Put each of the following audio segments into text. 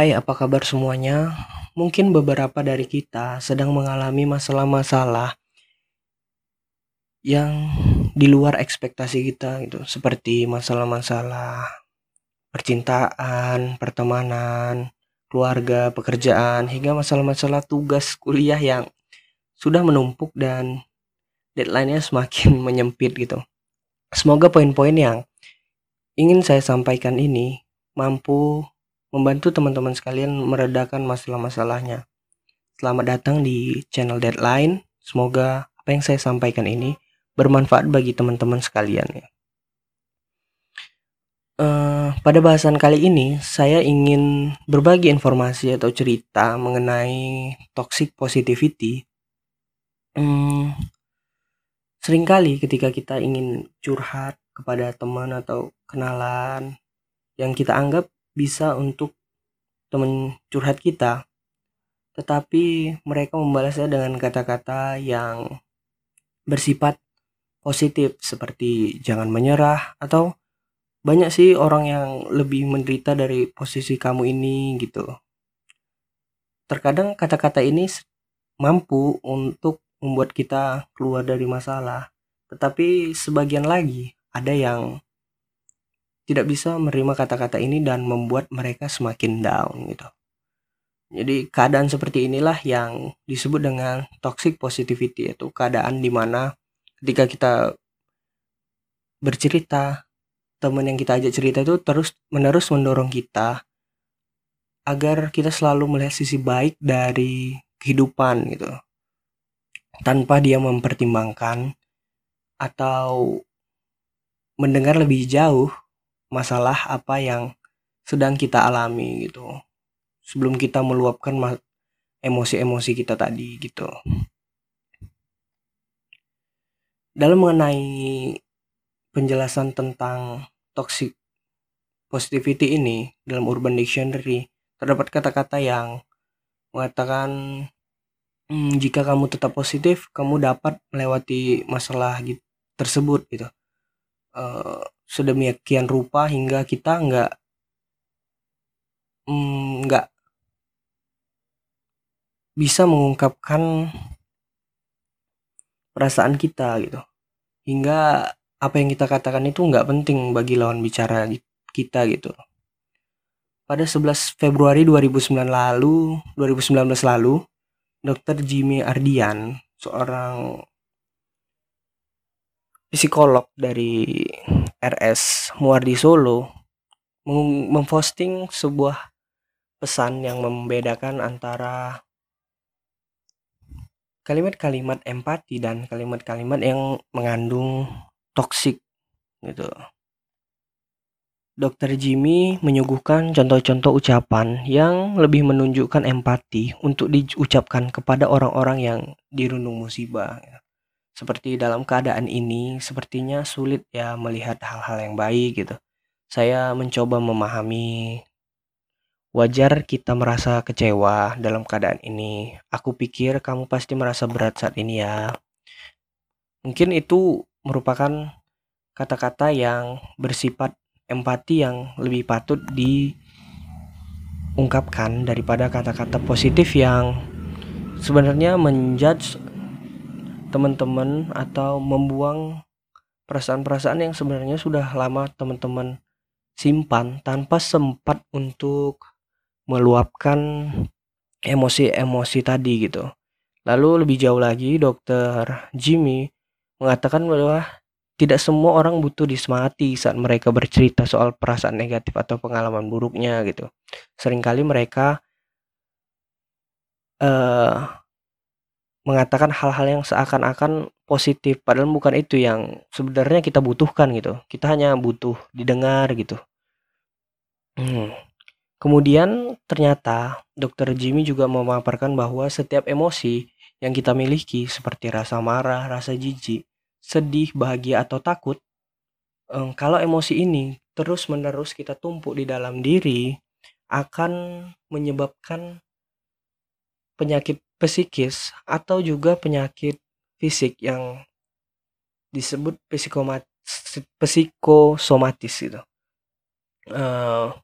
Hai, apa kabar semuanya? Mungkin beberapa dari kita sedang mengalami masalah-masalah yang di luar ekspektasi kita gitu, seperti masalah-masalah percintaan, pertemanan, keluarga, pekerjaan, hingga masalah-masalah tugas kuliah yang sudah menumpuk dan deadline-nya semakin menyempit gitu. Semoga poin-poin yang ingin saya sampaikan ini mampu membantu teman-teman sekalian meredakan masalah-masalahnya. Selamat datang di channel Deadline. Semoga apa yang saya sampaikan ini bermanfaat bagi teman-teman sekalian. Uh, pada bahasan kali ini saya ingin berbagi informasi atau cerita mengenai toxic positivity. Hmm, sering kali ketika kita ingin curhat kepada teman atau kenalan yang kita anggap bisa untuk teman curhat kita tetapi mereka membalasnya dengan kata-kata yang bersifat positif seperti jangan menyerah atau banyak sih orang yang lebih menderita dari posisi kamu ini gitu. Terkadang kata-kata ini mampu untuk membuat kita keluar dari masalah, tetapi sebagian lagi ada yang tidak bisa menerima kata-kata ini dan membuat mereka semakin down gitu. Jadi keadaan seperti inilah yang disebut dengan toxic positivity itu keadaan di mana ketika kita bercerita teman yang kita ajak cerita itu terus menerus mendorong kita agar kita selalu melihat sisi baik dari kehidupan gitu tanpa dia mempertimbangkan atau mendengar lebih jauh masalah apa yang sedang kita alami gitu. Sebelum kita meluapkan emosi-emosi kita tadi gitu. Dalam mengenai penjelasan tentang toxic positivity ini dalam Urban Dictionary terdapat kata-kata yang mengatakan hmm, jika kamu tetap positif kamu dapat melewati masalah gitu, tersebut gitu. Uh, sedemikian rupa hingga kita nggak mm, nggak bisa mengungkapkan perasaan kita gitu hingga apa yang kita katakan itu nggak penting bagi lawan bicara kita gitu pada 11 Februari 2009 lalu 2019 lalu Dr. Jimmy Ardian seorang psikolog dari RS Muardi Solo memposting sebuah pesan yang membedakan antara kalimat-kalimat empati dan kalimat-kalimat yang mengandung toksik gitu. Dokter Jimmy menyuguhkan contoh-contoh ucapan yang lebih menunjukkan empati untuk diucapkan kepada orang-orang yang dirundung musibah. Seperti dalam keadaan ini, sepertinya sulit ya melihat hal-hal yang baik gitu. Saya mencoba memahami wajar kita merasa kecewa dalam keadaan ini. Aku pikir kamu pasti merasa berat saat ini ya. Mungkin itu merupakan kata-kata yang bersifat empati yang lebih patut diungkapkan daripada kata-kata positif yang sebenarnya menjudge teman-teman atau membuang perasaan-perasaan yang sebenarnya sudah lama teman-teman simpan tanpa sempat untuk meluapkan emosi-emosi tadi gitu. Lalu lebih jauh lagi dokter Jimmy mengatakan bahwa tidak semua orang butuh disemangati saat mereka bercerita soal perasaan negatif atau pengalaman buruknya gitu. Seringkali mereka uh, mengatakan hal-hal yang seakan-akan positif padahal bukan itu yang sebenarnya kita butuhkan gitu kita hanya butuh didengar gitu hmm. kemudian ternyata dokter Jimmy juga memaparkan bahwa setiap emosi yang kita miliki seperti rasa marah rasa jijik sedih bahagia atau takut um, kalau emosi ini terus menerus kita tumpuk di dalam diri akan menyebabkan penyakit psikis atau juga penyakit fisik yang disebut psikosomatis itu. penyakit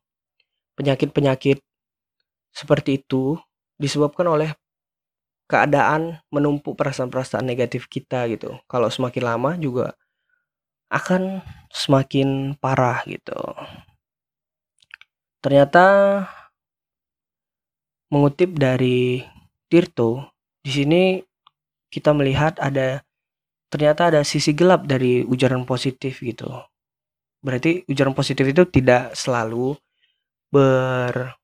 penyakit-penyakit seperti itu disebabkan oleh keadaan menumpuk perasaan-perasaan negatif kita gitu. Kalau semakin lama juga akan semakin parah gitu. Ternyata mengutip dari Tirto, di sini kita melihat ada ternyata ada sisi gelap dari ujaran positif gitu. Berarti ujaran positif itu tidak selalu ber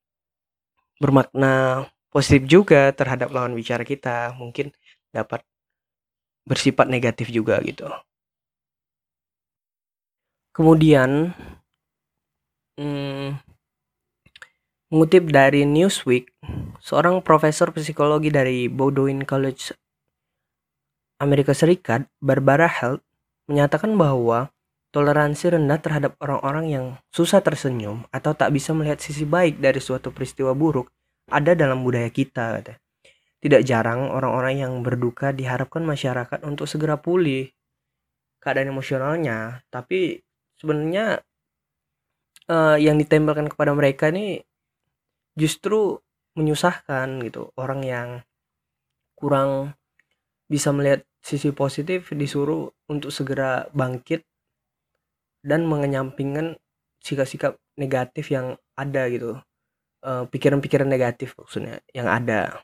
bermakna positif juga terhadap lawan bicara kita. Mungkin dapat bersifat negatif juga gitu. Kemudian hmm, mengutip dari Newsweek seorang profesor psikologi dari Bowdoin College Amerika Serikat Barbara Health menyatakan bahwa toleransi rendah terhadap orang-orang yang susah tersenyum atau tak bisa melihat sisi baik dari suatu peristiwa buruk ada dalam budaya kita. Tidak jarang orang-orang yang berduka diharapkan masyarakat untuk segera pulih keadaan emosionalnya, tapi sebenarnya uh, yang ditembelkan kepada mereka ini justru menyusahkan gitu. Orang yang kurang bisa melihat sisi positif disuruh untuk segera bangkit dan mengenyampingkan sikap-sikap negatif yang ada gitu pikiran pikiran-pikiran negatif maksudnya yang ada.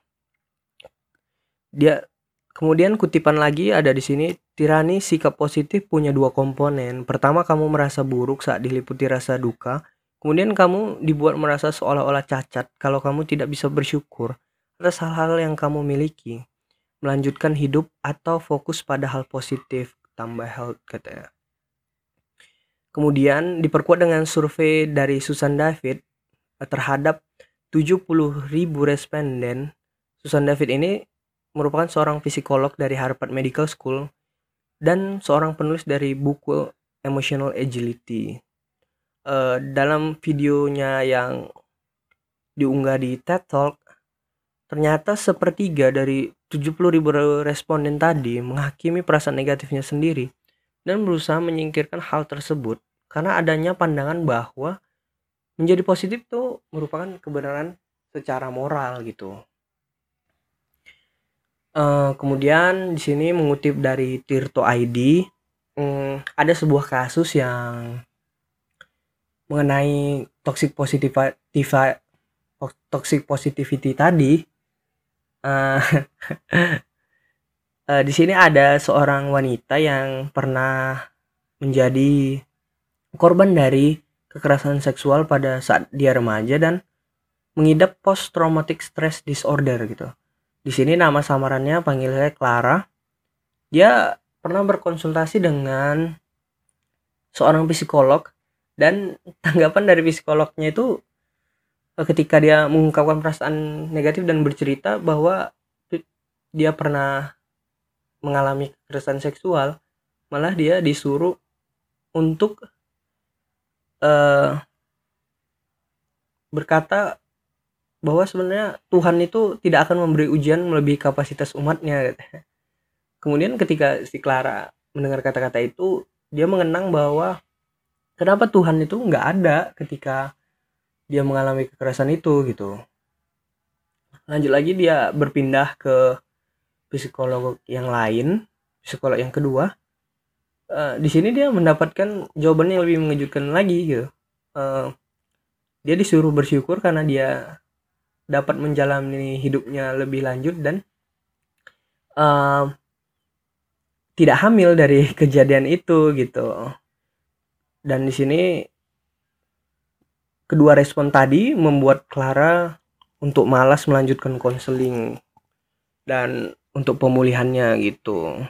Dia kemudian kutipan lagi ada di sini tirani sikap positif punya dua komponen. Pertama kamu merasa buruk saat diliputi rasa duka, kemudian kamu dibuat merasa seolah-olah cacat kalau kamu tidak bisa bersyukur atas hal-hal yang kamu miliki. Melanjutkan hidup atau fokus pada hal positif, tambah health katanya. Kemudian diperkuat dengan survei dari Susan David terhadap 70.000 responden, Susan David ini merupakan seorang psikolog dari Harvard Medical School dan seorang penulis dari buku Emotional Agility. Uh, dalam videonya yang diunggah di TED Talk, ternyata sepertiga dari 70.000 responden tadi menghakimi perasaan negatifnya sendiri dan berusaha menyingkirkan hal tersebut karena adanya pandangan bahwa menjadi positif tuh merupakan kebenaran secara moral gitu. Uh, kemudian di sini mengutip dari Tirto ID, um, ada sebuah kasus yang mengenai toxic positivity toxic positivity tadi. Uh, uh, di sini ada seorang wanita yang pernah menjadi korban dari kekerasan seksual pada saat dia remaja dan mengidap post traumatic stress disorder gitu. Di sini nama samarannya panggilnya Clara. Dia pernah berkonsultasi dengan seorang psikolog dan tanggapan dari psikolognya itu eh, ketika dia mengungkapkan perasaan negatif dan bercerita bahwa dia pernah mengalami kekerasan seksual, malah dia disuruh untuk uh, berkata bahwa sebenarnya Tuhan itu tidak akan memberi ujian melebihi kapasitas umatnya. Kemudian ketika si Clara mendengar kata-kata itu, dia mengenang bahwa kenapa Tuhan itu nggak ada ketika dia mengalami kekerasan itu gitu. Lanjut lagi dia berpindah ke psikolog yang lain, psikolog yang kedua, uh, di sini dia mendapatkan jawaban yang lebih mengejutkan lagi gitu. Uh, dia disuruh bersyukur karena dia dapat menjalani hidupnya lebih lanjut dan uh, tidak hamil dari kejadian itu gitu dan di sini kedua respon tadi membuat Clara untuk malas melanjutkan konseling dan untuk pemulihannya gitu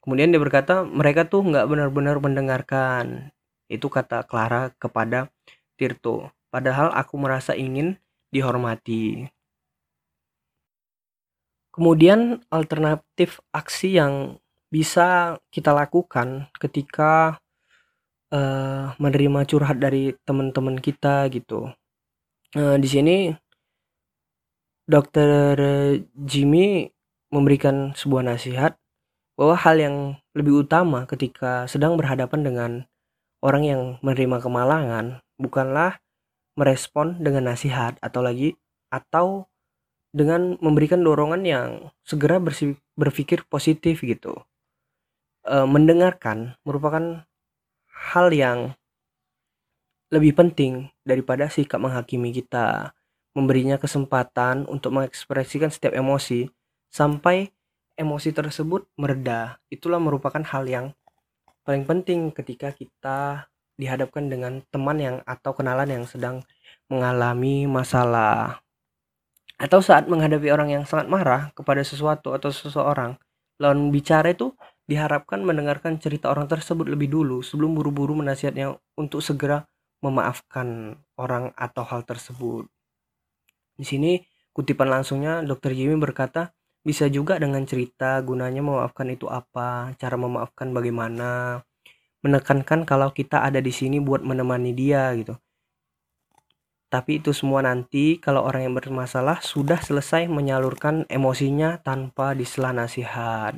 Kemudian dia berkata, mereka tuh nggak benar-benar mendengarkan. Itu kata Clara kepada Tirto. Padahal aku merasa ingin dihormati. Kemudian alternatif aksi yang bisa kita lakukan ketika uh, menerima curhat dari teman-teman kita gitu. Uh, di sini Dokter Jimmy memberikan sebuah nasihat bahwa hal yang lebih utama ketika sedang berhadapan dengan orang yang menerima kemalangan bukanlah merespon dengan nasihat atau lagi atau dengan memberikan dorongan yang segera berpikir positif gitu. E, mendengarkan merupakan hal yang lebih penting daripada sikap menghakimi kita, memberinya kesempatan untuk mengekspresikan setiap emosi sampai emosi tersebut mereda. Itulah merupakan hal yang paling penting ketika kita dihadapkan dengan teman yang atau kenalan yang sedang mengalami masalah atau saat menghadapi orang yang sangat marah kepada sesuatu atau seseorang lawan bicara itu diharapkan mendengarkan cerita orang tersebut lebih dulu sebelum buru-buru menasihatnya untuk segera memaafkan orang atau hal tersebut. Di sini kutipan langsungnya Dr. Jimmy berkata, bisa juga dengan cerita gunanya memaafkan itu apa, cara memaafkan bagaimana, menekankan kalau kita ada di sini buat menemani dia gitu. Tapi itu semua nanti kalau orang yang bermasalah sudah selesai menyalurkan emosinya tanpa disela nasihat.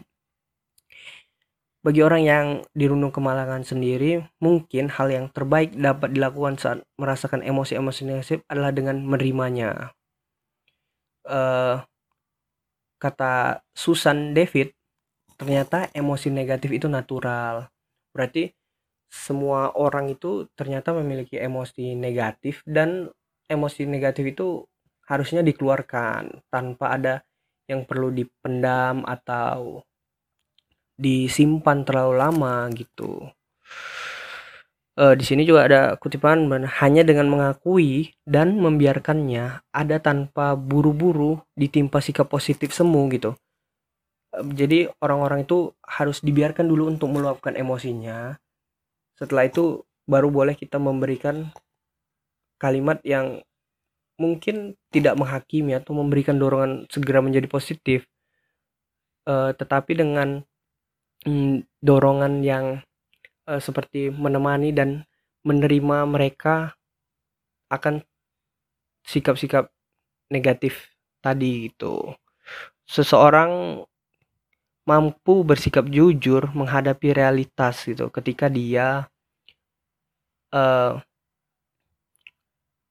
Bagi orang yang dirundung kemalangan sendiri, mungkin hal yang terbaik dapat dilakukan saat merasakan emosi-emosi negatif adalah dengan menerimanya. Uh, kata Susan David, ternyata emosi negatif itu natural. Berarti semua orang itu ternyata memiliki emosi negatif dan emosi negatif itu harusnya dikeluarkan tanpa ada yang perlu dipendam atau disimpan terlalu lama gitu. Uh, di sini juga ada kutipan hanya dengan mengakui dan membiarkannya ada tanpa buru-buru ditimpa sikap positif semu gitu. Uh, jadi orang-orang itu harus dibiarkan dulu untuk meluapkan emosinya. Setelah itu baru boleh kita memberikan kalimat yang mungkin tidak menghakimi atau memberikan dorongan segera menjadi positif. Uh, tetapi dengan mm, dorongan yang uh, seperti menemani dan menerima mereka akan sikap-sikap negatif tadi itu. Seseorang mampu bersikap jujur menghadapi realitas gitu ketika dia uh,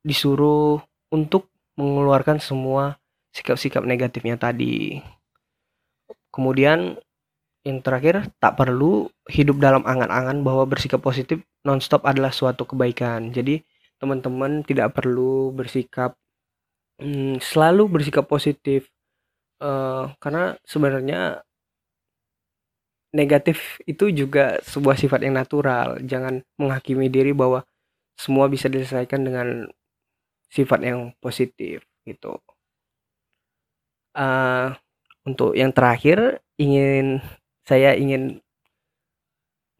disuruh untuk mengeluarkan semua sikap-sikap negatifnya tadi. Kemudian yang terakhir, tak perlu hidup dalam angan-angan bahwa bersikap positif nonstop adalah suatu kebaikan. Jadi, teman-teman tidak perlu bersikap hmm, selalu bersikap positif uh, karena sebenarnya negatif itu juga sebuah sifat yang natural. Jangan menghakimi diri bahwa semua bisa diselesaikan dengan sifat yang positif gitu. Uh, untuk yang terakhir ingin saya ingin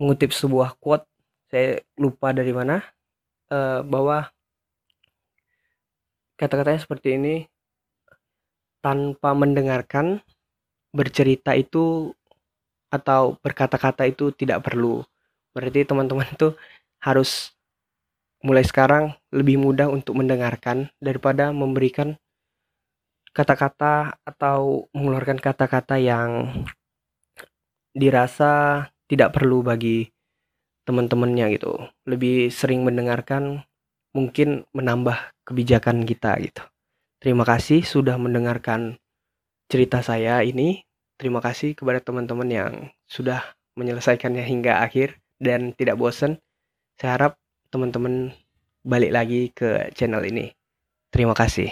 mengutip sebuah quote saya lupa dari mana uh, bahwa kata-katanya seperti ini tanpa mendengarkan bercerita itu atau berkata-kata itu tidak perlu. Berarti teman-teman itu harus mulai sekarang lebih mudah untuk mendengarkan daripada memberikan kata-kata atau mengeluarkan kata-kata yang dirasa tidak perlu bagi teman-temannya gitu. Lebih sering mendengarkan mungkin menambah kebijakan kita gitu. Terima kasih sudah mendengarkan cerita saya ini. Terima kasih kepada teman-teman yang sudah menyelesaikannya hingga akhir dan tidak bosan. Saya harap teman-teman balik lagi ke channel ini. Terima kasih.